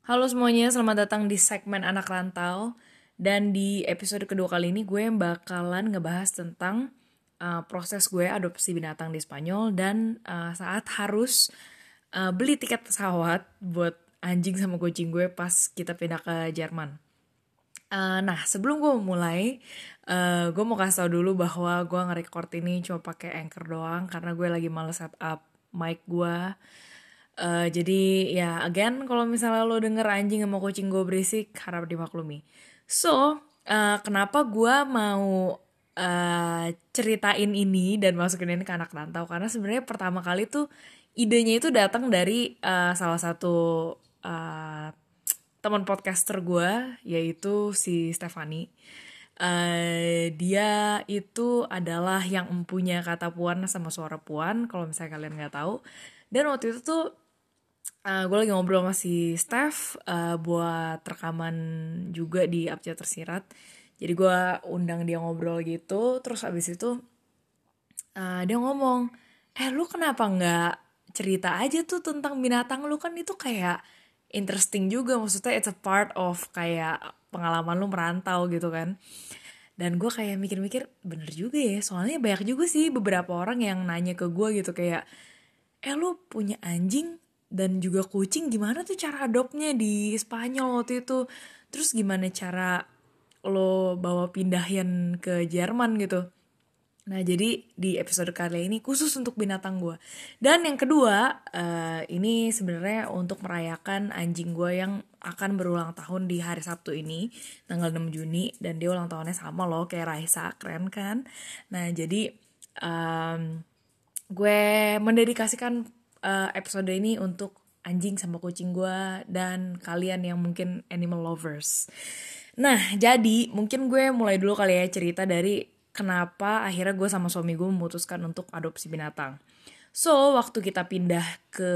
Halo semuanya, selamat datang di segmen Anak Rantau. Dan di episode kedua kali ini gue bakalan ngebahas tentang uh, proses gue adopsi binatang di Spanyol dan uh, saat harus uh, beli tiket pesawat buat anjing sama kucing gue pas kita pindah ke Jerman. Uh, nah, sebelum gue mulai, uh, gue mau kasih tau dulu bahwa gue nge-record ini cuma pakai Anchor doang karena gue lagi males setup mic gue Uh, jadi ya again kalau misalnya lo denger anjing sama kucing gue berisik harap dimaklumi. So uh, kenapa gue mau uh, ceritain ini dan masukin ini ke anak rantau karena sebenarnya pertama kali tuh idenya itu datang dari uh, salah satu uh, teman podcaster gue yaitu si Stefani. Uh, dia itu adalah yang mempunyai kata puan sama suara puan kalau misalnya kalian nggak tahu dan waktu itu tuh uh, gue lagi ngobrol sama si Steph uh, buat rekaman juga di Abjad Tersirat. Jadi gue undang dia ngobrol gitu, terus abis itu uh, dia ngomong, eh lu kenapa nggak cerita aja tuh tentang binatang lu kan itu kayak interesting juga, maksudnya it's a part of kayak pengalaman lu merantau gitu kan. Dan gue kayak mikir-mikir, bener juga ya, soalnya banyak juga sih beberapa orang yang nanya ke gue gitu kayak, eh lu punya anjing dan juga kucing gimana tuh cara adopnya di Spanyol waktu itu? Terus gimana cara lo bawa pindahin ke Jerman gitu? Nah jadi di episode kali ini khusus untuk binatang gue dan yang kedua uh, ini sebenarnya untuk merayakan anjing gue yang akan berulang tahun di hari Sabtu ini tanggal 6 Juni dan dia ulang tahunnya sama loh kayak Raisa keren kan? Nah jadi um, gue mendedikasikan uh, episode ini untuk anjing sama kucing gue dan kalian yang mungkin animal lovers. Nah, jadi mungkin gue mulai dulu kali ya cerita dari kenapa akhirnya gue sama suami gue memutuskan untuk adopsi binatang. So, waktu kita pindah ke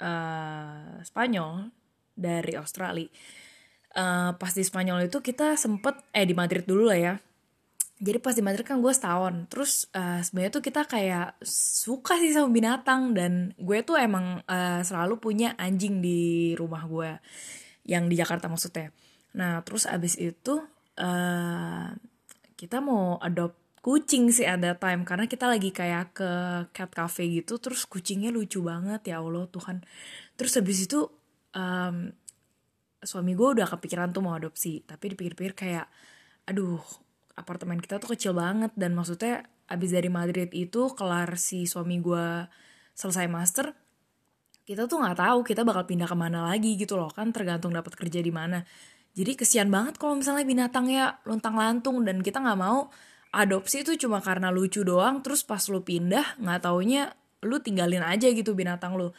uh, Spanyol dari Australia, uh, pas di Spanyol itu kita sempet, eh di Madrid dulu lah ya, jadi pas di Madrid kan gue setahun. Terus uh, sebenarnya tuh kita kayak suka sih sama binatang dan gue tuh emang uh, selalu punya anjing di rumah gue yang di Jakarta maksudnya. Nah terus abis itu uh, kita mau adopt kucing sih ada time. Karena kita lagi kayak ke cat cafe gitu terus kucingnya lucu banget. Ya Allah Tuhan. Terus abis itu um, suami gue udah kepikiran tuh mau adopsi. Tapi dipikir-pikir kayak aduh apartemen kita tuh kecil banget. Dan maksudnya abis dari Madrid itu kelar si suami gue selesai master kita tuh nggak tahu kita bakal pindah ke mana lagi gitu loh. Kan tergantung dapat kerja di mana. Jadi kesian banget kalau misalnya binatangnya lontang lantung dan kita nggak mau adopsi itu cuma karena lucu doang. Terus pas lu pindah nggak taunya lu tinggalin aja gitu binatang lu.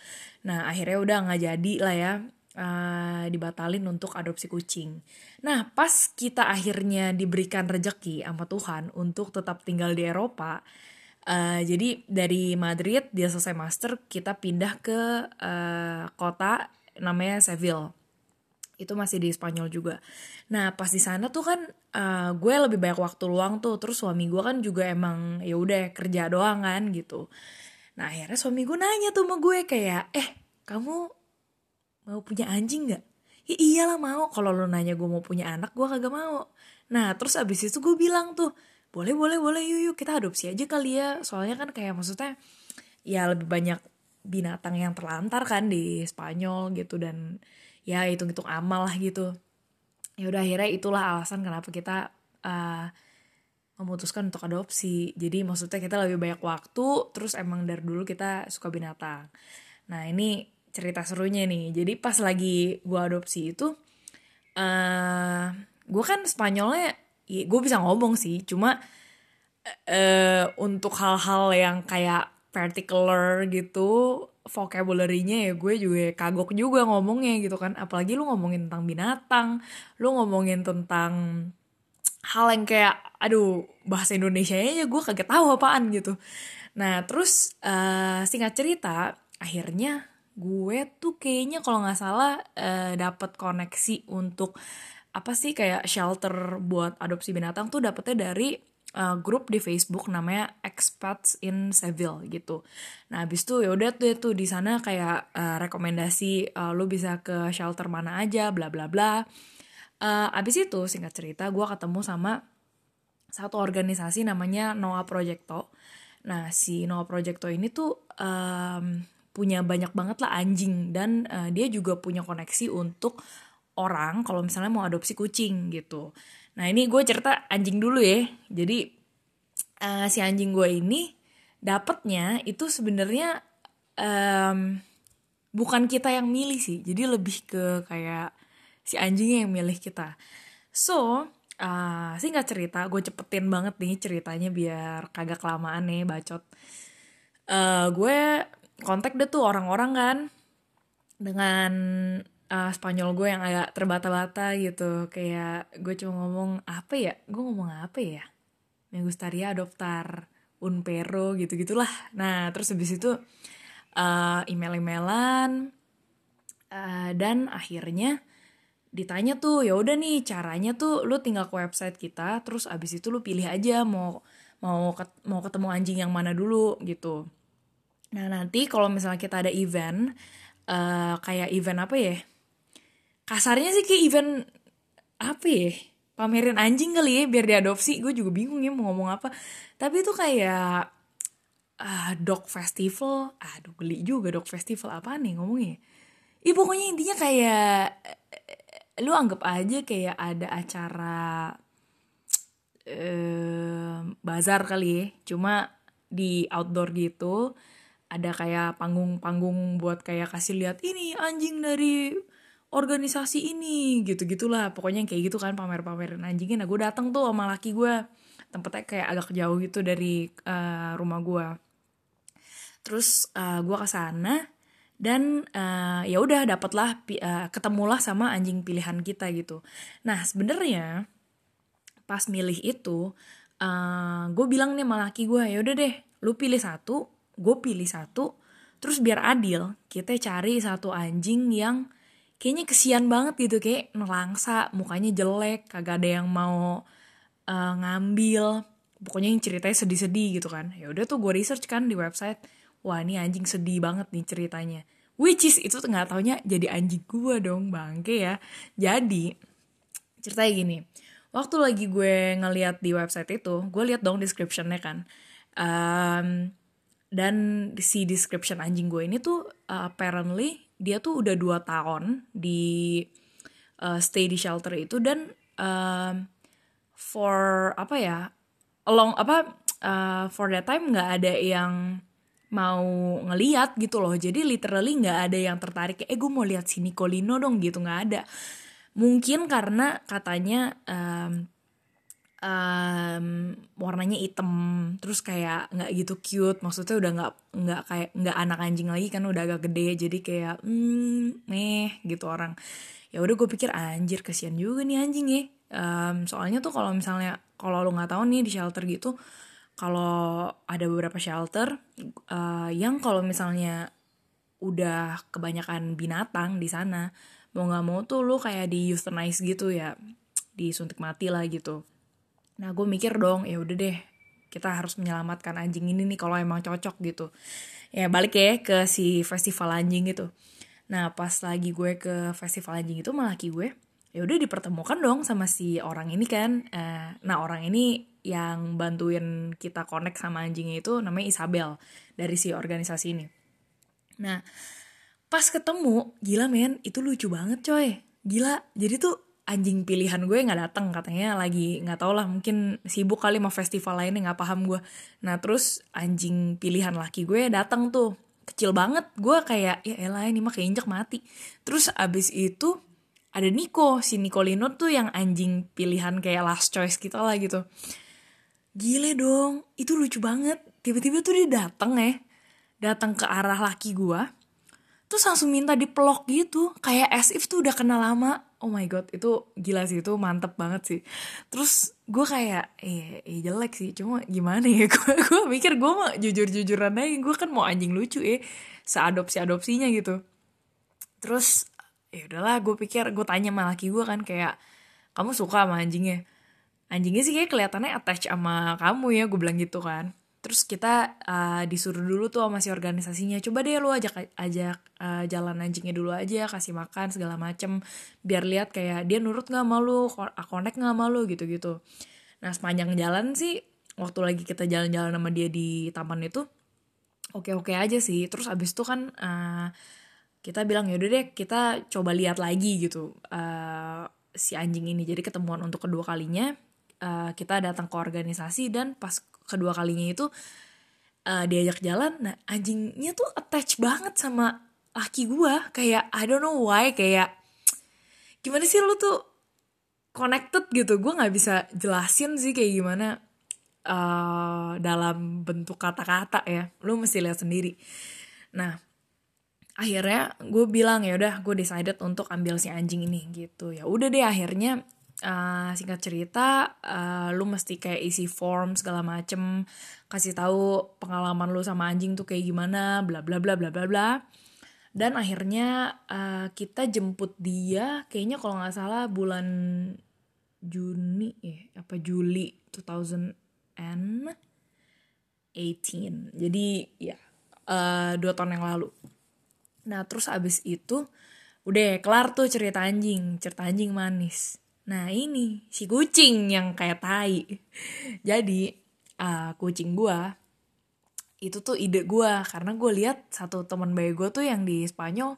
Nah akhirnya udah nggak jadi lah ya uh, dibatalin untuk adopsi kucing. Nah, pas kita akhirnya diberikan rejeki sama Tuhan untuk tetap tinggal di Eropa, uh, jadi dari Madrid dia selesai master, kita pindah ke uh, kota namanya Seville. Itu masih di Spanyol juga. Nah, pas di sana tuh kan uh, gue lebih banyak waktu luang tuh, terus suami gue kan juga emang ya udah kerja doang kan gitu. Nah, akhirnya suami gue nanya tuh sama gue kayak, "Eh, kamu mau punya anjing nggak? Ya iyalah mau. Kalau lo nanya gue mau punya anak gue kagak mau. Nah terus abis itu gue bilang tuh boleh boleh boleh yuk yuk kita adopsi aja kali ya. Soalnya kan kayak maksudnya ya lebih banyak binatang yang terlantar kan di Spanyol gitu dan ya hitung-hitung amal lah gitu. Ya udah akhirnya itulah alasan kenapa kita uh, memutuskan untuk adopsi. Jadi maksudnya kita lebih banyak waktu terus emang dari dulu kita suka binatang. Nah ini cerita serunya nih. Jadi pas lagi gue adopsi itu uh, eh, gue kan Spanyolnya ya, gue bisa ngomong sih. Cuma uh, untuk hal-hal yang kayak particular gitu vocabulary-nya ya gue juga kagok juga ngomongnya gitu kan. Apalagi lu ngomongin tentang binatang lu ngomongin tentang hal yang kayak aduh bahasa Indonesia nya gue kaget tahu apaan gitu. Nah terus uh, singkat cerita akhirnya gue tuh kayaknya kalau nggak salah uh, eh, dapat koneksi untuk apa sih kayak shelter buat adopsi binatang tuh dapetnya dari uh, grup di Facebook namanya Expats in Seville gitu. Nah abis itu ya udah tuh tuh di sana kayak uh, rekomendasi uh, lu bisa ke shelter mana aja, bla bla bla. Uh, abis itu singkat cerita gue ketemu sama satu organisasi namanya Noah Projecto. Nah si Noah Projecto ini tuh um, punya banyak banget lah anjing dan uh, dia juga punya koneksi untuk orang kalau misalnya mau adopsi kucing gitu. Nah ini gue cerita anjing dulu ya. Jadi uh, si anjing gue ini dapetnya itu sebenarnya um, bukan kita yang milih sih. Jadi lebih ke kayak si anjingnya yang milih kita. So uh, singkat cerita gue cepetin banget nih ceritanya biar kagak kelamaan nih bacot. Uh, gue kontak deh tuh orang-orang kan dengan uh, Spanyol gue yang agak terbata-bata gitu. Kayak gue cuma ngomong apa ya? Gue ngomong apa ya? Me gustaría adoptar un perro gitu gitulah nah terus habis itu uh, email-emailan uh, dan akhirnya ditanya tuh ya udah nih caranya tuh lu tinggal ke website kita terus abis itu lu pilih aja mau mau ket, mau ketemu anjing yang mana dulu gitu nah nanti kalau misalnya kita ada event uh, kayak event apa ya? Kasarnya sih kayak event apa ya? Pamerin anjing kali ya biar diadopsi. Gue juga bingung ya mau ngomong apa. Tapi itu kayak uh, dog festival. Aduh geli juga dog festival. Apa nih ngomongnya? Ih pokoknya intinya kayak lu anggap aja kayak ada acara eh, bazar kali ya. Cuma di outdoor gitu ada kayak panggung-panggung buat kayak kasih lihat ini anjing dari organisasi ini gitu gitulah pokoknya kayak gitu kan pamer-pamerin anjingnya. Nah gue datang tuh sama laki gue tempatnya kayak agak jauh gitu dari uh, rumah gue terus uh, gue ke sana dan uh, ya udah dapatlah uh, ketemulah sama anjing pilihan kita gitu. Nah sebenarnya pas milih itu uh, gue bilang nih sama laki gue ya udah deh lu pilih satu gue pilih satu terus biar adil kita cari satu anjing yang kayaknya kesian banget gitu kayak nelangsa mukanya jelek kagak ada yang mau uh, ngambil. Pokoknya yang ceritanya sedih-sedih gitu kan. Ya udah tuh gue research kan di website. Wah ini anjing sedih banget nih ceritanya. Which is itu nggak taunya jadi anjing gue dong bangke ya. Jadi ceritanya gini. Waktu lagi gue ngeliat di website itu gue liat dong descriptionnya kan. Um, dan si description anjing gue ini tuh uh, apparently dia tuh udah dua tahun di uh, stay di shelter itu dan um, for apa ya along apa uh, for that time nggak ada yang mau ngeliat gitu loh. Jadi literally nggak ada yang tertarik eh gue mau lihat si Nicolino dong gitu nggak ada. Mungkin karena katanya um, um, warnanya hitam terus kayak nggak gitu cute maksudnya udah nggak nggak kayak nggak anak anjing lagi kan udah agak gede jadi kayak hmm meh gitu orang. Ya udah gue pikir anjir kasihan juga nih anjing ya. Um, soalnya tuh kalau misalnya kalau lo nggak tahu nih di shelter gitu kalau ada beberapa shelter uh, yang kalau misalnya udah kebanyakan binatang di sana mau nggak mau tuh lo kayak di euthanize gitu ya disuntik mati lah gitu Nah gue mikir dong ya udah deh kita harus menyelamatkan anjing ini nih kalau emang cocok gitu. Ya balik ya ke si festival anjing gitu. Nah pas lagi gue ke festival anjing itu malah laki gue ya udah dipertemukan dong sama si orang ini kan. Uh, nah orang ini yang bantuin kita connect sama anjingnya itu namanya Isabel dari si organisasi ini. Nah pas ketemu gila men itu lucu banget coy. Gila jadi tuh anjing pilihan gue nggak datang katanya lagi nggak tau lah mungkin sibuk kali mau festival lainnya nggak paham gue. Nah terus anjing pilihan laki gue datang tuh kecil banget. Gue kayak ya elah ini mah keinjak mati. Terus abis itu ada Nico si Nicolino tuh yang anjing pilihan kayak last choice kita lah gitu. Gile dong itu lucu banget. Tiba-tiba tuh dia datang ya datang ke arah laki gue terus langsung minta dipelok gitu kayak as if tuh udah kenal lama oh my god itu gila sih itu mantep banget sih. Terus gue kayak eh, eh jelek sih cuma gimana ya gue gue mikir gue mah jujur jujuran aja gue kan mau anjing lucu ya seadopsi adopsinya gitu. Terus ya udahlah gue pikir gue tanya sama laki gue kan kayak kamu suka sama anjingnya? Anjingnya sih kayak kelihatannya attach sama kamu ya gue bilang gitu kan terus kita uh, disuruh dulu tuh sama si organisasinya coba deh lu ajak ajak uh, jalan anjingnya dulu aja kasih makan segala macem biar lihat kayak dia nurut nggak malu connect nggak malu gitu gitu nah sepanjang jalan sih waktu lagi kita jalan-jalan sama dia di taman itu oke-oke aja sih. Terus abis itu kan uh, kita bilang yaudah deh kita coba lihat lagi gitu uh, si anjing ini. Jadi ketemuan untuk kedua kalinya uh, kita datang ke organisasi dan pas kedua kalinya itu uh, diajak jalan nah anjingnya tuh attach banget sama laki gue kayak I don't know why kayak gimana sih lu tuh connected gitu? Gue nggak bisa jelasin sih kayak gimana uh, dalam bentuk kata-kata ya. Lu mesti lihat sendiri. Nah akhirnya gue bilang ya udah gue decided untuk ambil si anjing ini gitu. Ya udah deh akhirnya uh, singkat cerita uh, lu mesti kayak isi form segala macem kasih tahu pengalaman lu sama anjing tuh kayak gimana bla bla bla bla bla bla. Dan akhirnya uh, kita jemput dia kayaknya kalau nggak salah bulan Juni ya apa Juli 2018 jadi ya uh, dua tahun yang lalu. Nah terus abis itu udah kelar tuh cerita anjing cerita anjing manis Nah ini si kucing yang kayak tai. Jadi uh, kucing gue itu tuh ide gue karena gue lihat satu teman baik gue tuh yang di Spanyol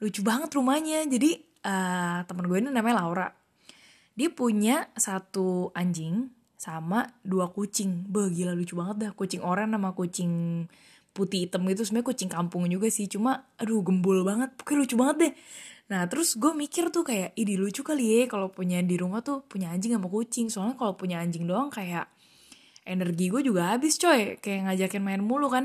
lucu banget rumahnya. Jadi uh, teman gue ini namanya Laura. Dia punya satu anjing sama dua kucing. Bah gila lucu banget dah. Kucing oranye sama kucing putih hitam gitu sebenarnya kucing kampung juga sih cuma aduh gembul banget pokoknya lucu banget deh Nah terus gue mikir tuh kayak ide lucu kali ya kalau punya di rumah tuh punya anjing sama kucing. Soalnya kalau punya anjing doang kayak energi gue juga habis coy. Kayak ngajakin main mulu kan.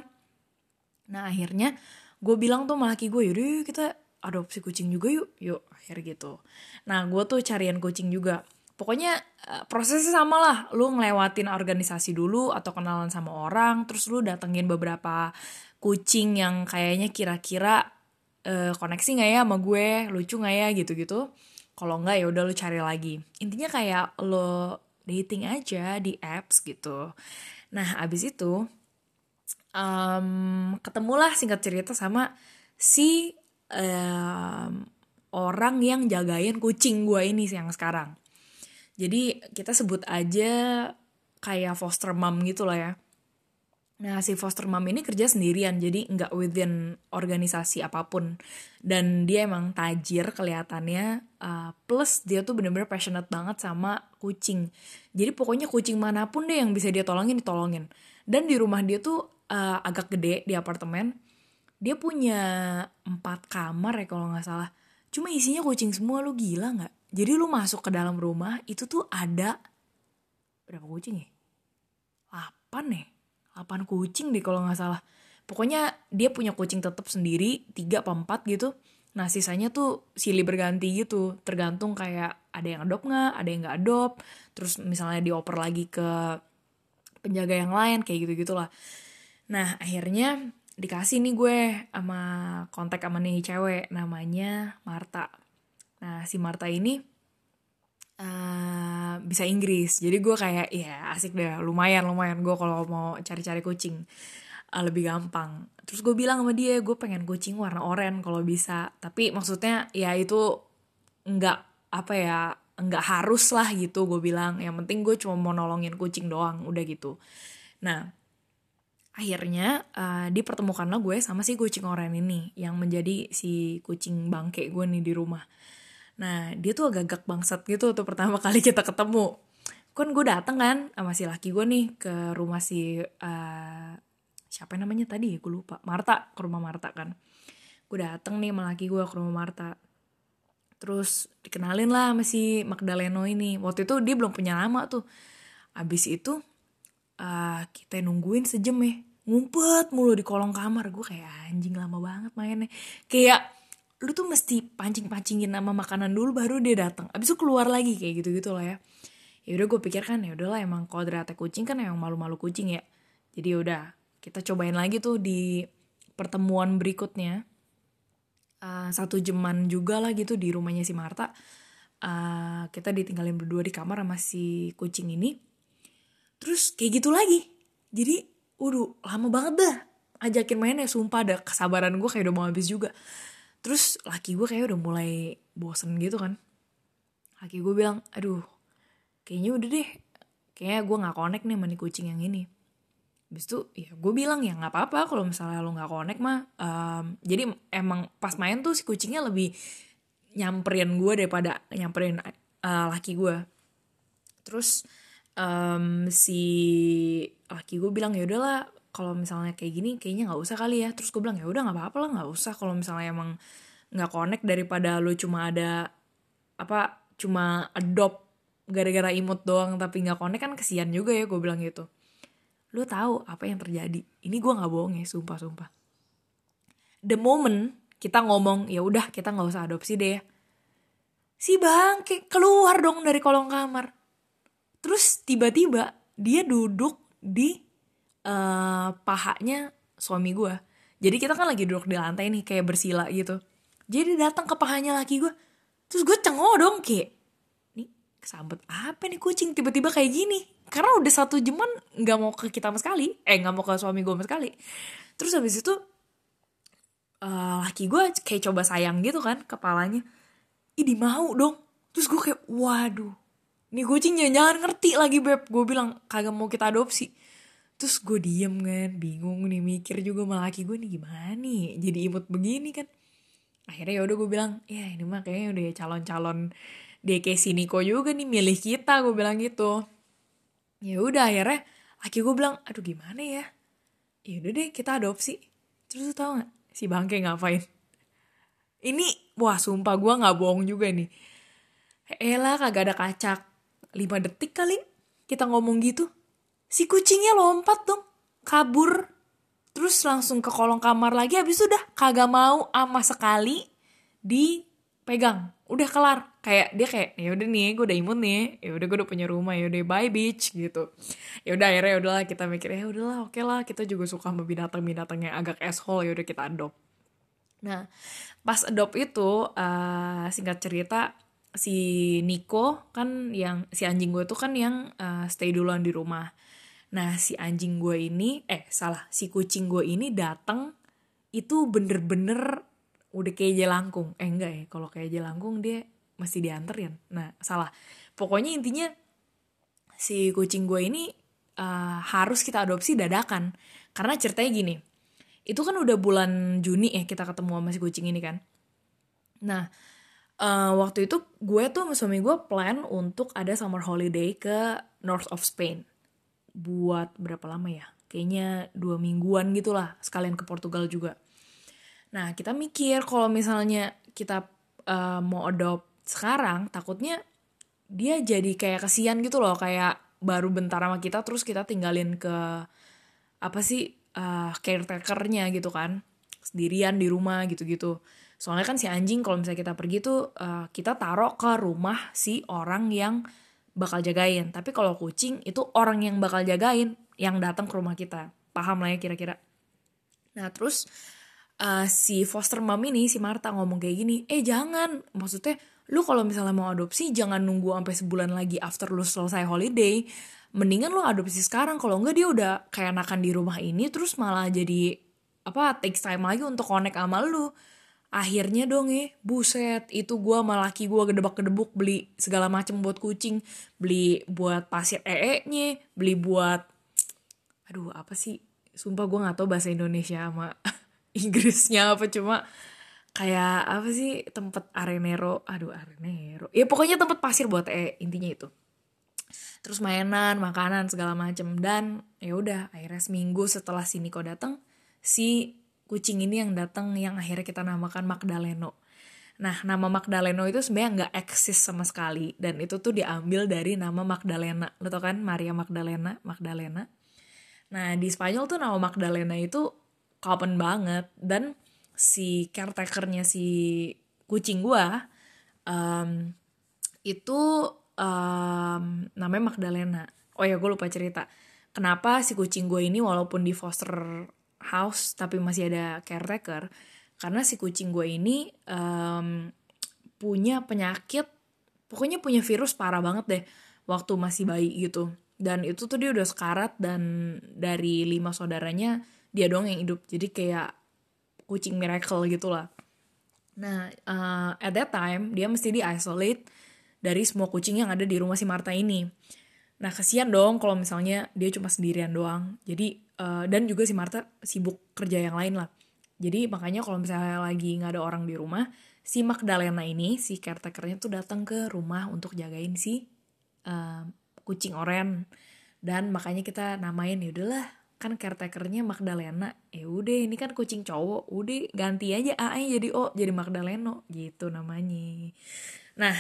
Nah akhirnya gue bilang tuh sama laki gue yaudah yuk kita adopsi kucing juga yuk. Yuk akhir gitu. Nah gue tuh carian kucing juga. Pokoknya eh, prosesnya sama lah. Lu ngelewatin organisasi dulu atau kenalan sama orang. Terus lu datengin beberapa kucing yang kayaknya kira-kira uh, koneksi nggak ya sama gue? Lucu nggak ya? Gitu-gitu. Kalau nggak ya udah lu cari lagi. Intinya kayak lo dating aja di apps gitu. Nah abis itu um, ketemulah singkat cerita sama si um, orang yang jagain kucing gue ini yang sekarang. Jadi kita sebut aja kayak foster mom gitu lah ya Nah, si foster mom ini kerja sendirian, jadi nggak within organisasi apa pun. Dan dia emang tajir kelihatannya, uh, plus dia tuh bener-bener passionate banget sama kucing. Jadi pokoknya kucing mana pun deh yang bisa dia tolongin, ditolongin. Dan di rumah dia tuh uh, agak gede di apartemen. Dia punya empat kamar ya kalau nggak salah. Cuma isinya kucing semua, lu gila nggak? Jadi lu masuk ke dalam rumah, itu tuh ada... Berapa kucing ya? 8 nih 8 kucing deh kalau nggak salah. Pokoknya dia punya kucing tetap sendiri tiga apa empat gitu. Nah sisanya tuh silih berganti gitu. Tergantung kayak ada yang adopt nggak ada yang nggak adopt. Terus misalnya dioper lagi ke penjaga yang lain kayak gitu gitulah nah akhirnya dikasih nih gue sama kontak sama nih cewek namanya Marta. Nah si Marta ini uh, bisa Inggris. Jadi gue kayak ya asik deh. Lumayan lumayan. Gue kalau mau cari-cari kucing uh, lebih gampang. Terus gue bilang sama dia gue pengen kucing warna oranye kalau bisa. Tapi maksudnya ya itu nggak apa ya nggak harus lah gitu gue bilang. Yang penting gue cuma mau nolongin kucing doang. Udah gitu. Nah akhirnya uh, dipertemukanlah gue sama si kucing oranye ini yang menjadi si kucing bangke gue nih di rumah Nah dia tuh agak gagak bangsat gitu tuh pertama kali kita ketemu. Kan gue dateng kan sama si laki gue nih ke rumah si uh, siapa namanya tadi ya gue lupa Marta ke rumah Marta kan. Gue dateng nih sama laki gue ke rumah Marta. Terus dikenalin lah sama si Magdaleno ini. Waktu itu dia belum punya nama tuh. Abis itu uh, kita nungguin sejam ya. Ngumpet mulu di kolong kamar. Gue kayak anjing lama banget mainnya. Kayak lu tuh mesti pancing-pancingin nama makanan dulu baru dia datang. Abis itu keluar lagi kayak gitu gitu lah ya. Ya udah gue pikir kan ya udahlah emang kodratnya kucing kan emang malu-malu kucing ya. Jadi ya udah kita cobain lagi tuh di pertemuan berikutnya. Uh, satu jaman juga lah gitu di rumahnya si Marta. Uh, kita ditinggalin berdua di kamar sama si kucing ini. Terus kayak gitu lagi. Jadi waduh lama banget dah ajakin main ya sumpah ada kesabaran gue kayak udah mau habis juga terus laki gue kayak udah mulai bosen gitu kan. Laki gue bilang aduh kayaknya udah deh. Kayaknya gue nggak connect nih sama kucing yang ini. Habis itu ya gue bilang ya nggak apa-apa kalau misalnya lo nggak connect mah. Um, jadi emang pas main tuh si kucingnya lebih nyamperin gue daripada nyamperin uh, laki gue terus um, si laki gue bilang ya udahlah kalau misalnya kayak gini kayaknya nggak usah kali ya. Terus gue bilang ya udah nggak apa-apa lah nggak usah. Kalau misalnya emang nggak connect daripada lo cuma ada apa cuma adopt gara-gara imut doang tapi nggak connect kan kesian juga ya gue bilang gitu. Lo tahu apa yang terjadi? Ini gue nggak bohong ya sumpah sumpah. The moment kita ngomong ya udah kita nggak usah adopsi deh. Ya si bangke keluar dong dari kolong kamar. Terus tiba-tiba dia duduk di uh, pahanya suami gue jadi kita kan lagi duduk di lantai nih kayak bersila gitu. Jadi datang ke pahanya laki gue terus gue cengok dong kayak nih kesambet apa nih kucing tiba-tiba kayak gini? Karena udah satu jaman nggak mau ke kita sama sekali. Eh nggak mau ke suami gue sama sekali. Terus habis itu uh, laki gue kayak coba sayang gitu kan kepalanya. Ini mau dong. Terus gue kayak waduh. Nih kucing jangan-jangan ngerti lagi beb. Gue bilang kagak mau kita adopsi terus gue diem kan bingung nih mikir juga sama laki gue nih gimana nih? Jadi imut begini kan. Akhirnya ya udah gue bilang ya ini mah kayaknya udah calon-calon DK Niko juga nih milih kita gue bilang gitu. Ya udah akhirnya laki gue bilang aduh gimana ya? Ya udah deh kita adopsi. Terus tau gak si bangke ngapain? Ini wah sumpah gue nggak bohong juga nih. Elah kagak ada kacak. 5 detik kali kita ngomong gitu si kucingnya lompat dong kabur. Terus langsung ke kolong kamar lagi habis udah kagak mau ama sekali dipegang. Udah kelar. Kayak dia kayak ya udah nih gue udah imun nih. Ya udah gue udah punya rumah. Ya udah bye beach gitu. Ya udah akhirnya ya udahlah kita mikir ya udahlah oke okay lah kita juga suka sama binatang binatang yang agak asshole. Ya udah kita adopt. Nah pas adopt itu uh, singkat cerita si Nico kan yang si anjing gue tuh kan yang uh, stay duluan di rumah nah si anjing gue ini eh salah si kucing gue ini datang itu bener-bener udah kayak jelangkung eh enggak ya kalau kayak jelangkung dia mesti dianterin. Nah salah. Pokoknya intinya si kucing gue ini uh, harus kita adopsi dadakan. Karena ceritanya gini itu kan udah bulan Juni ya kita ketemu sama si kucing ini kan. Nah uh, waktu itu gue tuh sama suami gue plan untuk ada summer holiday ke North of Spain buat berapa lama ya? Kayaknya dua mingguan gitulah sekalian ke Portugal juga. Nah, kita mikir kalau misalnya kita uh, mau adopt sekarang, takutnya dia jadi kayak kesian gitu loh, kayak baru bentar sama kita terus kita tinggalin ke apa sih uh, caretakernya gitu kan, sendirian di rumah gitu-gitu. Soalnya kan si anjing kalau misalnya kita pergi tuh uh, kita taruh ke rumah si orang yang bakal jagain. Tapi kalau kucing itu orang yang bakal jagain yang datang ke rumah kita. Paham lah ya kira-kira. Nah, terus uh, si foster mom ini si Marta ngomong kayak gini eh jangan maksudnya lu kalau misalnya mau adopsi jangan nunggu sampai sebulan lagi after lu selesai holiday mendingan lu adopsi sekarang kalau enggak dia udah kayak anakan di rumah ini terus malah jadi apa takes time lagi untuk connect sama lu akhirnya dong ya buset itu gue sama laki gue gedebak gedebuk beli segala macem buat kucing. Beli buat pasir ee nya beli buat aduh apa sih? Sumpah gue nggak tahu bahasa Indonesia sama Inggrisnya apa cuma kayak apa sih? Tempat arenero aduh arenero. Ya pokoknya tempat pasir buat eh intinya itu. Terus mainan makanan segala macem. Dan ya udah akhirnya seminggu setelah si Niko datang si kucing ini yang datang yang akhirnya kita namakan Magdaleno. Nah nama Magdaleno itu sebenarnya nggak eksis sama sekali. Dan itu tuh diambil dari nama Magdalena. Lo tau kan Maria Magdalena Magdalena? Nah di Spanyol tuh nama Magdalena itu common banget. Dan si caretakernya si kucing gua um, itu um, namanya Magdalena. Oh ya gue lupa cerita. Kenapa si kucing gue ini walaupun di foster house tapi masih ada caretaker. Karena si kucing gue ini um, punya penyakit pokoknya punya virus parah banget deh waktu masih bayi gitu. Dan itu tuh dia udah sekarat dan dari lima saudaranya dia doang yang hidup. Jadi kayak kucing miracle gitu lah nah uh, at that time dia mesti di isolate dari semua kucing yang ada di rumah si Marta ini. Nah kasihan dong kalau misalnya dia cuma sendirian doang. Jadi uh, dan juga si Marta sibuk kerja yang lain lah. Jadi makanya kalau misalnya lagi nggak ada orang di rumah si Magdalena ini si caretakernya tuh datang ke rumah untuk jagain si uh, kucing oren. Dan makanya kita namain ya udahlah kan caretakernya Magdalena. Ya udah ini kan kucing cowok. Udah ganti aja A jadi O jadi Magdaleno. Gitu namanya. Nah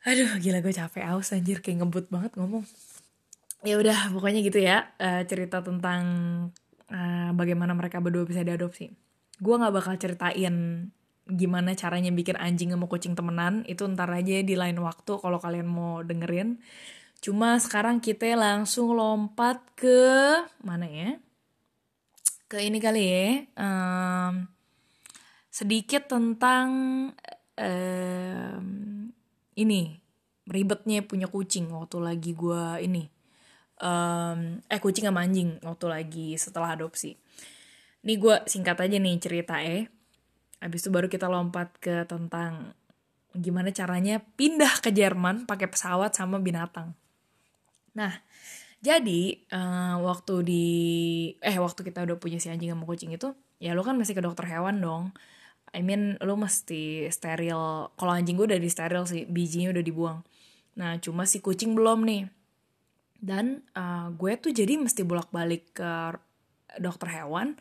aduh gila gue capek aus anjir kayak ngebut banget ngomong ya udah pokoknya gitu ya uh, cerita tentang uh, bagaimana mereka berdua bisa diadopsi. Gue nggak bakal ceritain gimana caranya bikin anjing sama kucing temenan. Itu ntar aja di lain waktu kalau kalian mau dengerin. Cuma sekarang kita langsung lompat ke mana ya? Ke ini kali ya um, sedikit tentang um, ini ribetnya punya kucing waktu lagi gue ini um, eh kucing sama anjing waktu lagi setelah adopsi ini gue singkat aja nih cerita eh Habis itu baru kita lompat ke tentang gimana caranya pindah ke Jerman pakai pesawat sama binatang. Nah, jadi uh, waktu di eh waktu kita udah punya si anjing sama kucing itu, ya lo kan masih ke dokter hewan dong. I mean lo mesti steril. Kalau anjing gue udah di steril sih, bijinya udah dibuang. Nah, cuma si kucing belum nih. Dan uh, gue tuh jadi mesti bolak-balik ke dokter hewan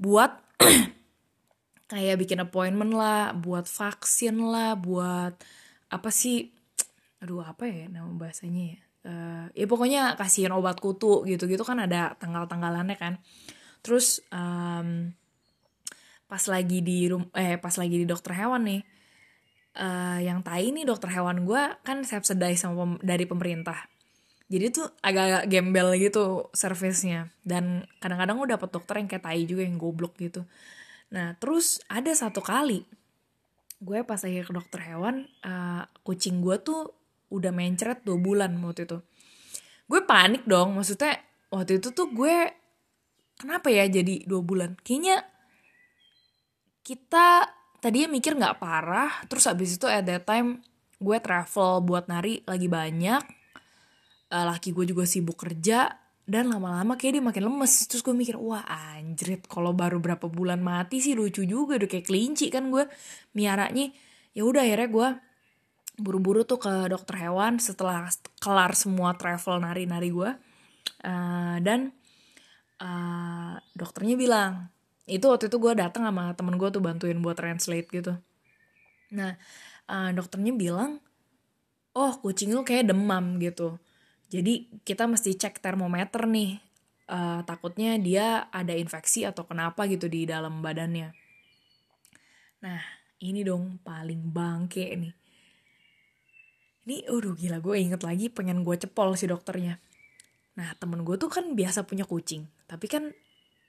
buat kayak bikin appointment lah, buat vaksin lah, buat apa sih? Aduh apa ya nama bahasanya ya? Uh, ya pokoknya kasihin obat kutu gitu-gitu kan ada tanggal-tanggalannya kan. Terus um, pas lagi di rum eh pas lagi di dokter hewan nih, uh, yang tai nih dokter hewan gue kan subsidize sama pem dari pemerintah. Jadi tuh agak-agak gembel gitu servisnya dan kadang-kadang gue dapet dokter yang kayak tai juga yang goblok gitu Nah, terus ada satu kali gue pas lagi ke dokter hewan, uh, kucing gue tuh udah mencret dua bulan waktu itu. Gue panik dong, maksudnya waktu itu tuh gue kenapa ya jadi dua bulan? Kayaknya kita tadinya mikir nggak parah, terus abis itu at that time gue travel buat nari lagi banyak, uh, laki gue juga sibuk kerja, dan lama-lama kayak dia makin lemes. Terus gue mikir wah anjrit kalau baru berapa bulan mati sih lucu juga udah kayak kelinci kan gue miaranya ya udah akhirnya gue buru-buru tuh ke dokter hewan setelah kelar semua travel nari-nari gue uh, dan uh, dokternya bilang itu waktu itu gue datang sama temen gue tuh bantuin buat translate gitu. Nah uh, dokternya bilang oh kucing lu kayak demam gitu jadi kita mesti cek termometer nih. Uh, takutnya dia ada infeksi atau kenapa gitu di dalam badannya. Nah, ini dong paling bangke nih. Ini, udah gila gue inget lagi pengen gue cepol si dokternya. Nah, temen gue tuh kan biasa punya kucing. Tapi kan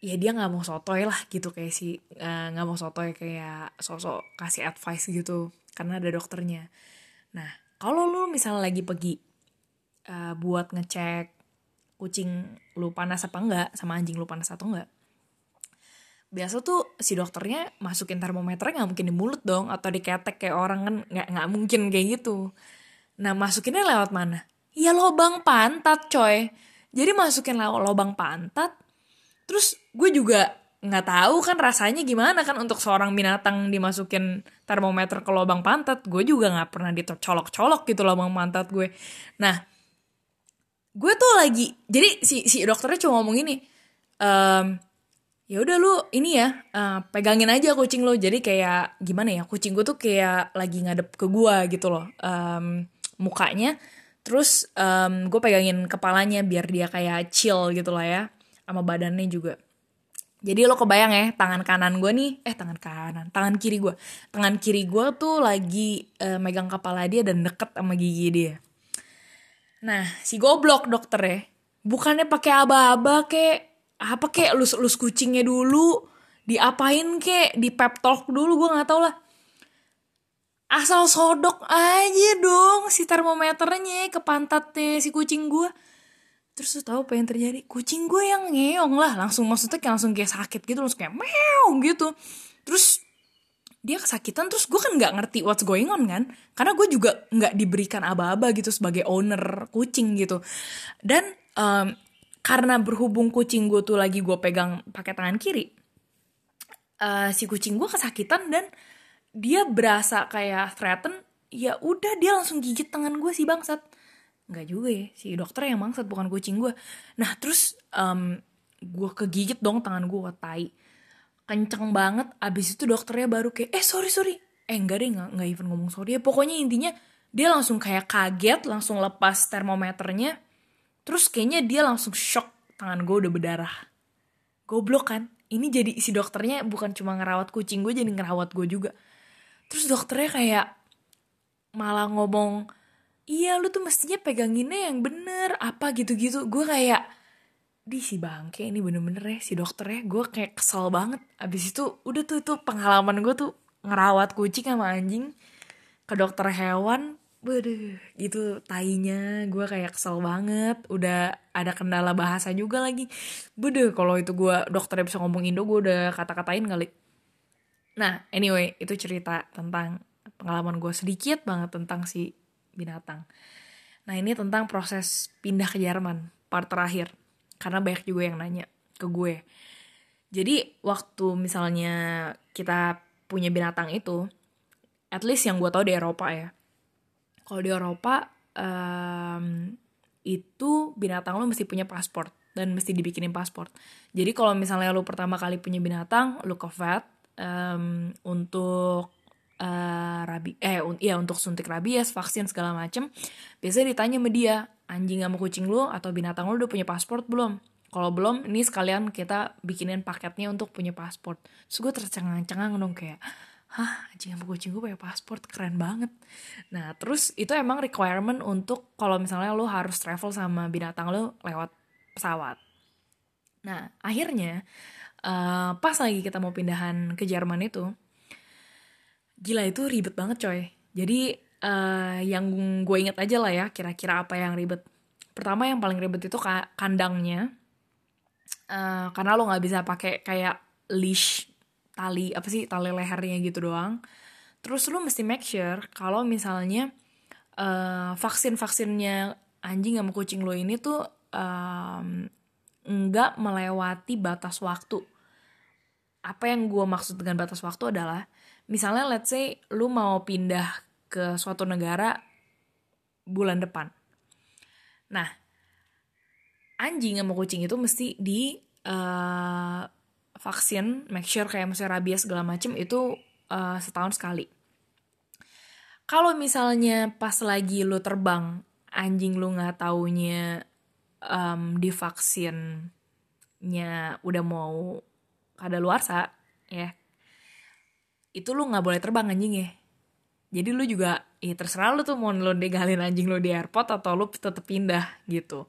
ya dia nggak mau sotoy lah gitu kayak si eh, nggak uh, mau sotoy kayak sosok kasih advice gitu karena ada dokternya. Nah, kalau lu misalnya lagi pergi uh, buat ngecek kucing lu panas apa enggak sama anjing lu panas atau enggak. Biasa tuh si dokternya masukin termometernya nggak mungkin di mulut dong atau diketek kayak orang kan nggak nggak mungkin kayak gitu. Nah masukinnya lewat mana? Ya lobang pantat coy. Jadi masukin lewat lobang pantat terus gue juga nggak tahu kan rasanya gimana kan untuk seorang binatang dimasukin termometer ke lubang pantat gue juga nggak pernah dicolok-colok gitu lubang pantat gue. Nah gue tuh lagi jadi si si dokternya cuma ngomong ini um, ya udah lu ini ya uh, pegangin aja kucing lo jadi kayak gimana ya kucing gue tuh kayak lagi ngadep ke gue gitu loh um, mukanya. Terus um, gue pegangin kepalanya biar dia kayak chill gitu lah ya sama badannya juga. Jadi lo kebayang ya tangan kanan gue nih eh tangan kanan tangan kiri gue tangan kiri gue tuh lagi uh, megang kepala dia dan deket sama gigi dia Nah, si goblok dokter ya, bukannya pakai aba-aba kek, apa kek? Lus-lus kucingnya dulu, diapain kek, di pep talk dulu gue nggak tau lah. asal sodok aja dong si termometernya ke pantatnya si kucing gue terus tuh tahu apa yang terjadi? Kucing gue yang ngeong lah langsung maksudnya kayak langsung kayak sakit gitu langsung kayak meow gitu. Terus dia kesakitan terus gue kan nggak ngerti what's going on kan? Karena gue juga nggak diberikan aba-aba gitu sebagai owner kucing gitu. Dan um, karena berhubung kucing gue tuh lagi gue pegang pakai tangan kiri uh, si kucing gue kesakitan dan dia berasa kayak threaten ya udah dia langsung gigit tangan gue si bangsat. Nggak juga ya si dokter yang bangsat bukan kucing gue nah terus um, gue kegigit dong tangan gue tai kenceng banget abis itu dokternya baru kayak eh sorry sorry. Eh enggak deh nggak nggak even ngomong sorry ya. Pokoknya intinya dia langsung kayak kaget langsung lepas termometernya. Terus kayaknya dia langsung shock tangan gue udah berdarah. Goblok kan? Ini jadi si dokternya bukan cuma ngerawat kucing gue jadi ngerawat gue juga. Terus dokternya kayak malah ngomong iya lu tuh mestinya peganginnya yang bener apa gitu-gitu. Gue kayak di si bangke ini bener-bener ya si dokter ya gue kayak kesel banget abis itu udah tuh itu pengalaman gue tuh ngerawat kucing sama anjing ke dokter hewan Waduh, gitu tainya gue kayak kesel banget. Udah ada kendala bahasa juga lagi. Waduh, kalau itu gue dokternya bisa ngomong Indo, gue udah kata-katain kali. Nah, anyway, itu cerita tentang pengalaman gue sedikit banget tentang si binatang. Nah, ini tentang proses pindah ke Jerman, part terakhir karena banyak juga yang nanya ke gue jadi waktu misalnya kita punya binatang itu at least yang gue tau di Eropa ya kalau di Eropa um, itu binatang lo mesti punya paspor dan mesti dibikinin paspor. Jadi kalau misalnya lo pertama kali punya binatang, lo ke vet um, untuk uh, rabi eh un ya untuk suntik rabies, vaksin segala macem. Biasanya ditanya sama dia, anjing sama kucing lu atau binatang lu udah punya paspor belum? Kalau belum, ini sekalian kita bikinin paketnya untuk punya paspor. Terus gue tercengang-cengang dong kayak, hah anjing sama kucing gue punya paspor, keren banget. Nah terus itu emang requirement untuk kalau misalnya lo harus travel sama binatang lo lewat pesawat. Nah akhirnya uh, pas lagi kita mau pindahan ke Jerman itu, gila itu ribet banget coy. Jadi uh, yang gue inget aja lah ya kira-kira apa yang ribet. Pertama yang paling ribet itu kandangnya. Uh, karena lo nggak bisa pakai kayak leash tali apa sih tali lehernya gitu doang. Terus lo mesti make sure kalau misalnya uh, vaksin vaksinnya anjing sama kucing lo ini tuh um, nggak melewati batas waktu. Apa yang gue maksud dengan batas waktu adalah misalnya let's say lu mau pindah ke suatu negara bulan depan. Nah, anjing sama kucing itu mesti di uh, vaksin, make sure kayak misalnya rabies segala macem itu uh, setahun sekali. Kalau misalnya pas lagi lu terbang, anjing lu nggak taunya um, divaksinnya udah mau kada luar sa, ya itu lu nggak boleh terbang anjing ya jadi lu juga ya terserah lu tuh mau lu degalin anjing lu di airport atau lu tetap pindah gitu.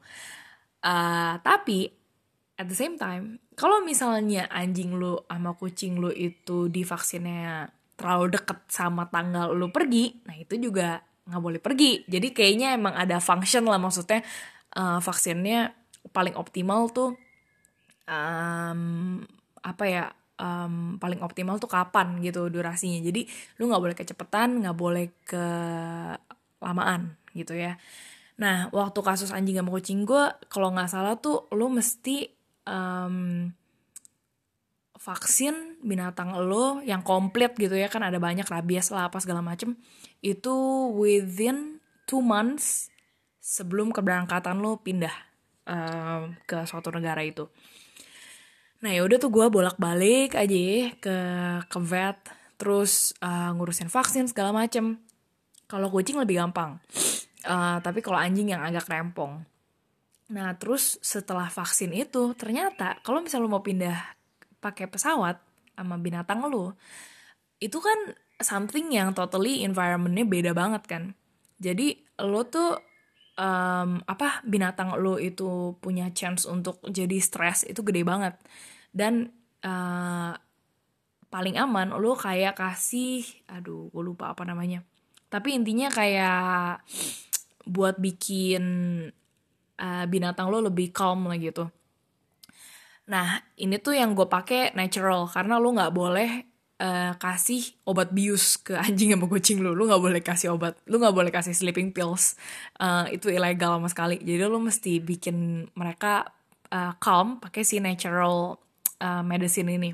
Uh, tapi at the same time kalau misalnya anjing lu sama kucing lu itu di vaksinnya terlalu deket sama tanggal lu pergi nah itu juga nggak boleh pergi. Jadi kayaknya emang ada function lah maksudnya uh, vaksinnya paling optimal tuh um, apa ya um, paling optimal tuh kapan gitu durasinya. Jadi lu nggak boleh kecepatan nggak boleh ke lamaan gitu ya. Nah waktu kasus anjing sama kucing gue kalau nggak salah tuh lu mesti um, vaksin binatang lo yang komplit gitu ya. Kan ada banyak rabies lah apa segala macem. Itu within two months sebelum keberangkatan lo pindah um, ke suatu negara itu Nah ya udah tuh gue bolak-balik aja ya ke ke vet, terus uh, ngurusin vaksin segala macem. Kalau kucing lebih gampang, uh, tapi kalau anjing yang agak rempong. Nah terus setelah vaksin itu ternyata kalau misal lo mau pindah pakai pesawat sama binatang lo, itu kan something yang totally environmentnya beda banget kan. Jadi lo tuh um, apa binatang lo itu punya chance untuk jadi stres itu gede banget. Dan uh, paling aman lo kayak kasih aduh gue lupa apa namanya. Tapi intinya kayak buat bikin uh, binatang lo lebih calm lah gitu. Nah ini tuh yang gue pakai natural karena lo nggak boleh uh, kasih obat bius ke anjing sama kucing lu. Lu nggak boleh kasih obat lu nggak boleh kasih sleeping pills. Uh, itu ilegal sama sekali. Jadi lu mesti bikin mereka uh, calm pakai si natural uh, medicine ini.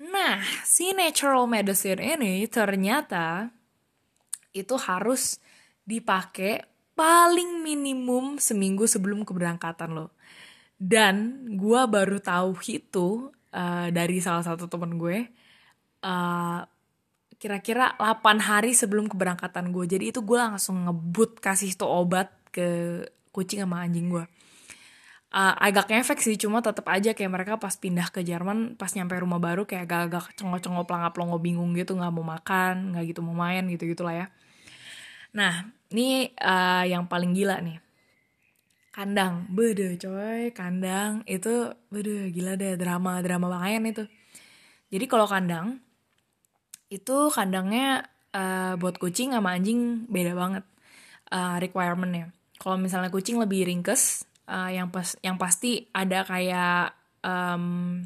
Nah si natural medicine ini ternyata itu harus dipakai paling minimum seminggu sebelum keberangkatan lo. Dan gue baru tahu itu uh, dari salah satu temen gue eh, kira-kira 8 hari sebelum keberangkatan gue jadi itu gue langsung ngebut kasih tuh obat ke kucing sama anjing gue uh, agak ngefek sih cuma tetap aja kayak mereka pas pindah ke Jerman pas nyampe rumah baru kayak agak-agak cengok-cengok pelangap longo bingung gitu nggak mau makan nggak gitu mau main gitu gitulah ya. Nah ini uh, yang paling gila nih. Kandang. Bede coy. Kandang itu bede gila deh. Drama drama banget itu. Jadi kalau kandang itu kandangnya uh, buat kucing sama anjing beda banget uh, requirementnya. Kalau misalnya kucing lebih ringkes, uh, yang pas yang pasti ada kayak um,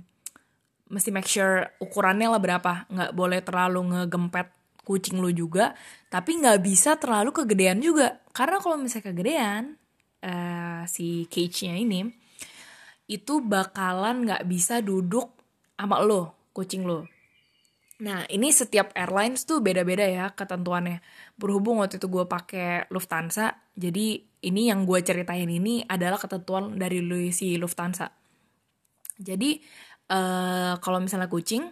mesti make sure ukurannya lah berapa, nggak boleh terlalu ngegempet kucing lu juga, tapi nggak bisa terlalu kegedean juga, karena kalau misalnya kegedean uh, si cage-nya ini itu bakalan nggak bisa duduk sama lo kucing lo Nah, ini setiap airlines tuh beda-beda ya ketentuannya. Berhubung waktu itu gue pakai Lufthansa, jadi ini yang gue ceritain ini adalah ketentuan dari si Lufthansa. Jadi, uh, kalau misalnya kucing,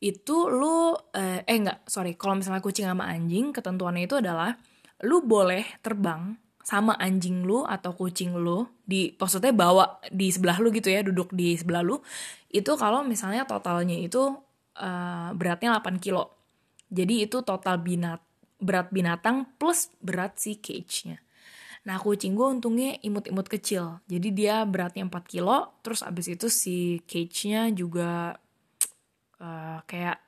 itu lu, uh, eh enggak, sorry, kalau misalnya kucing sama anjing, ketentuannya itu adalah, lu boleh terbang sama anjing lu atau kucing lu di maksudnya bawa di sebelah lu gitu ya duduk di sebelah lu itu kalau misalnya totalnya itu uh, beratnya 8 kilo. Jadi itu total binat berat binatang plus berat si cage-nya. Nah kucing gue untungnya imut-imut kecil. Jadi dia beratnya 4 kilo. Terus abis itu si cage-nya juga uh, kayak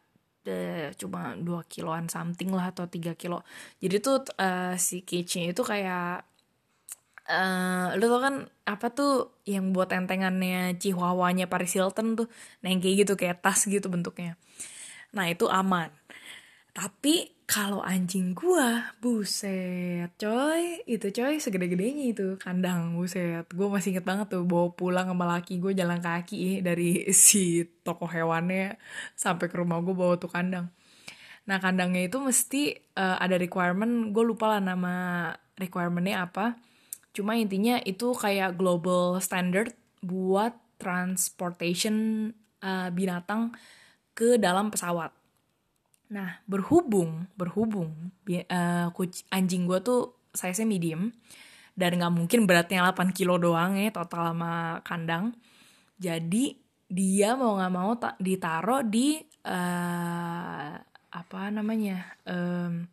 uh, cuma 2 kiloan something lah atau 3 kilo. Jadi tuh uh, si cage-nya itu kayak Uh, lu tau kan apa tuh yang buat entengannya Chihuahua-nya Paris Hilton tuh? Nah gitu kayak tas gitu bentuknya. Nah itu aman. Tapi kalau anjing gua buset coy. Itu coy segede-gedenya itu kandang buset. Gue masih inget banget tuh bawa pulang sama laki gue jalan kaki dari si toko hewannya sampai ke rumah gue bawa tuh kandang. Nah kandangnya itu mesti uh, ada requirement gue lupa lah nama requirementnya apa Cuma intinya itu kayak global standard buat transportation uh, binatang ke dalam pesawat. Nah, berhubung, berhubung uh, anjing gue tuh size-nya medium dan nggak mungkin beratnya 8 kilo doang ya total sama kandang. Jadi dia mau nggak mau ditaruh di uh, apa namanya um,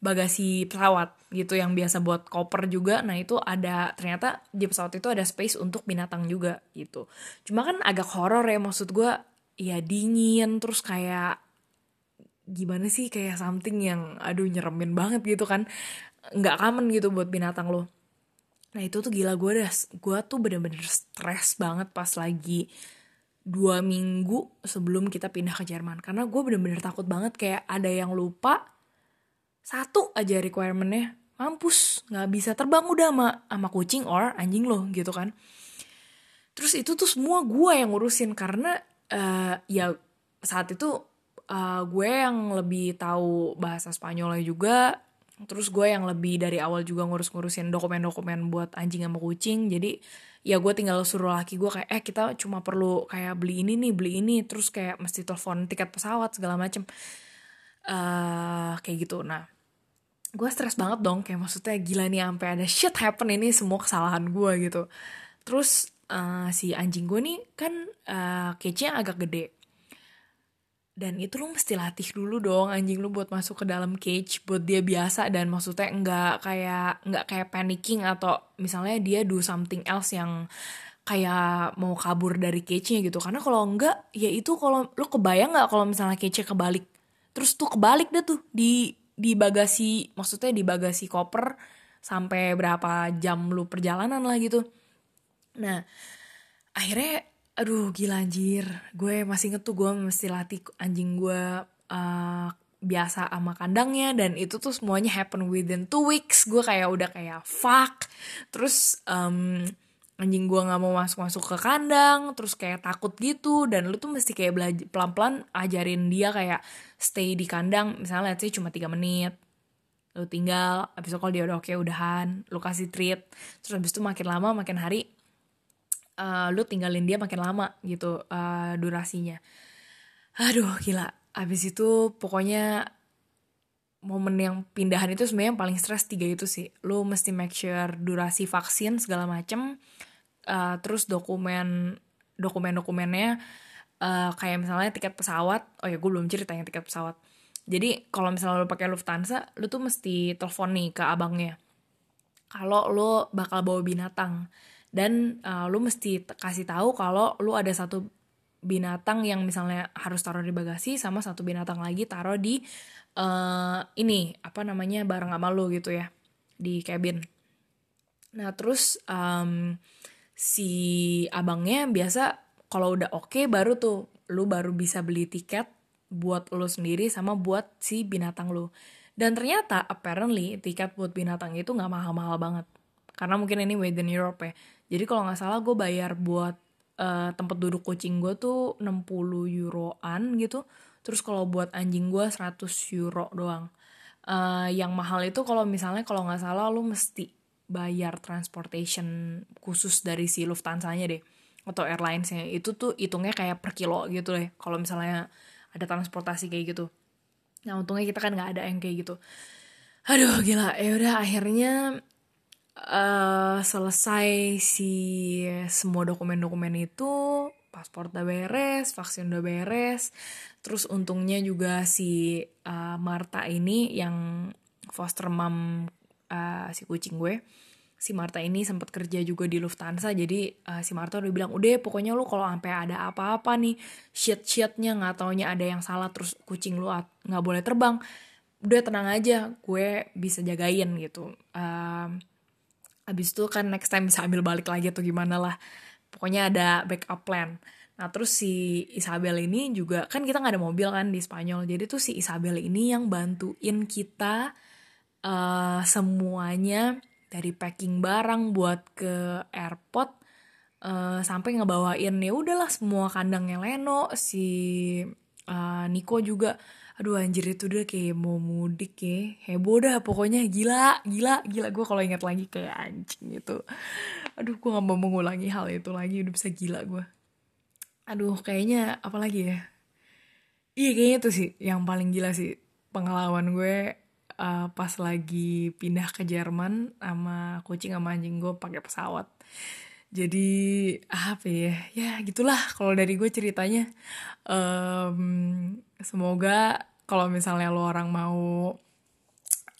bagasi pesawat gitu yang biasa buat koper juga. Nah itu ada ternyata di pesawat itu ada space untuk binatang juga gitu. Cuma kan agak horor ya maksud gue ya dingin terus kayak gimana sih kayak something yang aduh nyeremin banget gitu kan. Nggak common gitu buat binatang lo. Nah itu tuh gila gue dah. Gue tuh bener-bener stres banget pas lagi dua minggu sebelum kita pindah ke Jerman. Karena gue bener-bener takut banget kayak ada yang lupa satu aja requirementnya. Mampus nggak bisa terbang udah sama sama kucing or anjing lo gitu kan. Terus itu tuh semua gue yang ngurusin karena uh, ya saat itu uh, gue yang lebih tahu bahasa Spanyolnya juga. Terus gue yang lebih dari awal juga ngurus-ngurusin dokumen-dokumen buat anjing sama kucing. Jadi ya gue tinggal suruh laki gue kayak eh kita cuma perlu kayak beli ini nih beli ini. Terus kayak mesti telepon tiket pesawat segala macem uh, kayak gitu. Nah gue stres banget dong. Kayak maksudnya gila nih sampai ada shit happen ini semua kesalahan gue gitu. Terus uh, si anjing gue nih kan uh, kece agak gede. Dan itu lo mesti latih dulu dong anjing lo buat masuk ke dalam cage buat dia biasa. Dan maksudnya nggak kayak nggak kayak panicking atau misalnya dia do something else yang kayak mau kabur dari cage-nya gitu. Karena kalau enggak ya itu kalau lu kebayang nggak kalau misalnya cage kebalik terus tuh kebalik deh tuh di di bagasi maksudnya di bagasi koper sampai berapa jam lu perjalanan lah gitu. Nah akhirnya aduh gila anjir gue masih inget tuh gue mesti latih anjing gue uh, biasa sama kandangnya dan itu tuh semuanya happen within two weeks. Gue kayak udah kayak fuck. Terus um, anjing gue nggak mau masuk masuk ke kandang terus kayak takut gitu dan lu tuh mesti kayak belajar pelan pelan ajarin dia kayak stay di kandang misalnya say cuma tiga menit lu tinggal abis itu kalau dia udah oke udahan lu kasih treat terus abis itu makin lama makin hari uh, lu tinggalin dia makin lama gitu uh, durasinya. Aduh gila. Abis itu pokoknya momen yang pindahan itu sebenarnya yang paling stres tiga itu sih. Lu mesti make sure durasi vaksin segala macem uh, terus dokumen dokumen dokumennya uh, kayak misalnya tiket pesawat oh ya gue belum cerita yang tiket pesawat. Jadi kalau misalnya lo pakai Lufthansa lo tuh mesti telepon nih ke abangnya. Kalau lo bakal bawa binatang. Dan uh, lo mesti kasih tahu kalau lo ada satu binatang yang misalnya harus taruh di bagasi sama satu binatang lagi taruh di uh, ini apa namanya barang sama lo gitu ya di cabin. Nah terus um, si abangnya biasa kalau udah oke okay, baru tuh lu baru bisa beli tiket buat lu sendiri sama buat si binatang lu. Dan ternyata apparently tiket buat binatang itu nggak mahal-mahal banget. Karena mungkin ini within Europe ya. Jadi kalau nggak salah gue bayar buat uh, tempat duduk kucing gue tuh 60 euroan gitu. Terus kalau buat anjing gue 100 euro doang. Uh, yang mahal itu kalau misalnya kalau nggak salah lu mesti bayar transportation khusus dari si Lufthansa-nya deh atau airlinesnya. Itu tuh hitungnya kayak per kilo gitu deh kalau misalnya ada transportasi kayak gitu. Nah untungnya kita kan nggak ada yang kayak gitu. Aduh gila. Ya udah akhirnya uh, selesai si semua dokumen-dokumen itu. Paspor udah beres vaksin udah beres. Terus untungnya juga si uh, Marta ini yang foster mom uh, si kucing gue. Si Marta ini sempat kerja juga di Lufthansa jadi uh, si Marta udah bilang udah pokoknya lu kalau sampai ada apa-apa nih shit shitnya nggak taunya ada yang salah terus kucing lu nggak boleh terbang. Udah tenang aja gue bisa jagain gitu. Uh, abis itu kan next time bisa ambil balik lagi atau gimana lah. Pokoknya ada backup plan. Nah terus si Isabel ini juga kan kita nggak ada mobil kan di Spanyol jadi tuh si Isabel ini yang bantuin kita uh, semuanya dari packing barang buat ke airport uh, sampai ngebawain ya udahlah semua kandangnya Leno si uh, Niko juga. Aduh anjir itu udah kayak mau mudik ya. Heboh dah pokoknya gila gila gila. Gue kalau ingat lagi kayak anjing gitu aduh gue gak mau mengulangi hal itu lagi udah bisa gila gue aduh kayaknya apalagi ya? Iya kayaknya itu sih yang paling gila sih pengalaman gue uh, pas lagi pindah ke Jerman sama kucing sama anjing gue pakai pesawat. Jadi apa ya? Ya gitulah kalau dari gue ceritanya. Um, semoga kalau misalnya lo orang mau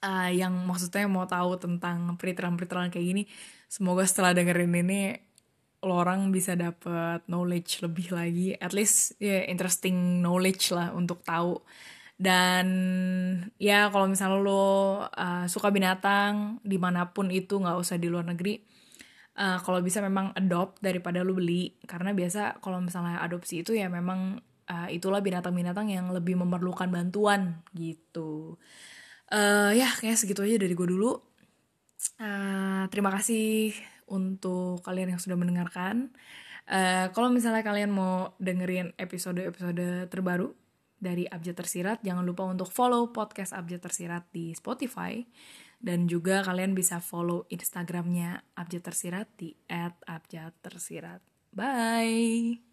uh, yang maksudnya mau tahu tentang periteran-periteran kayak gini semoga setelah dengerin ini lo orang bisa dapet knowledge lebih lagi. At least ya yeah, interesting knowledge lah untuk tahu dan ya kalau misalnya lo uh, suka binatang di mana pun itu nggak usah di luar negeri uh, kalau bisa memang adopt daripada lo beli. Karena biasa kalau misalnya adopsi itu ya memang uh, itulah binatang-binatang yang lebih memerlukan bantuan gitu. Uh, ya kayak segitu aja dari gue dulu. Uh, terima kasih untuk kalian yang sudah mendengarkan. Uh, kalau misalnya kalian mau dengerin episode-episode terbaru dari Abjad Tersirat. Jangan lupa untuk follow podcast Abjad Tersirat di Spotify. Dan juga kalian bisa follow Instagramnya Abjad Tersirat di @abjadtersirat. Bye!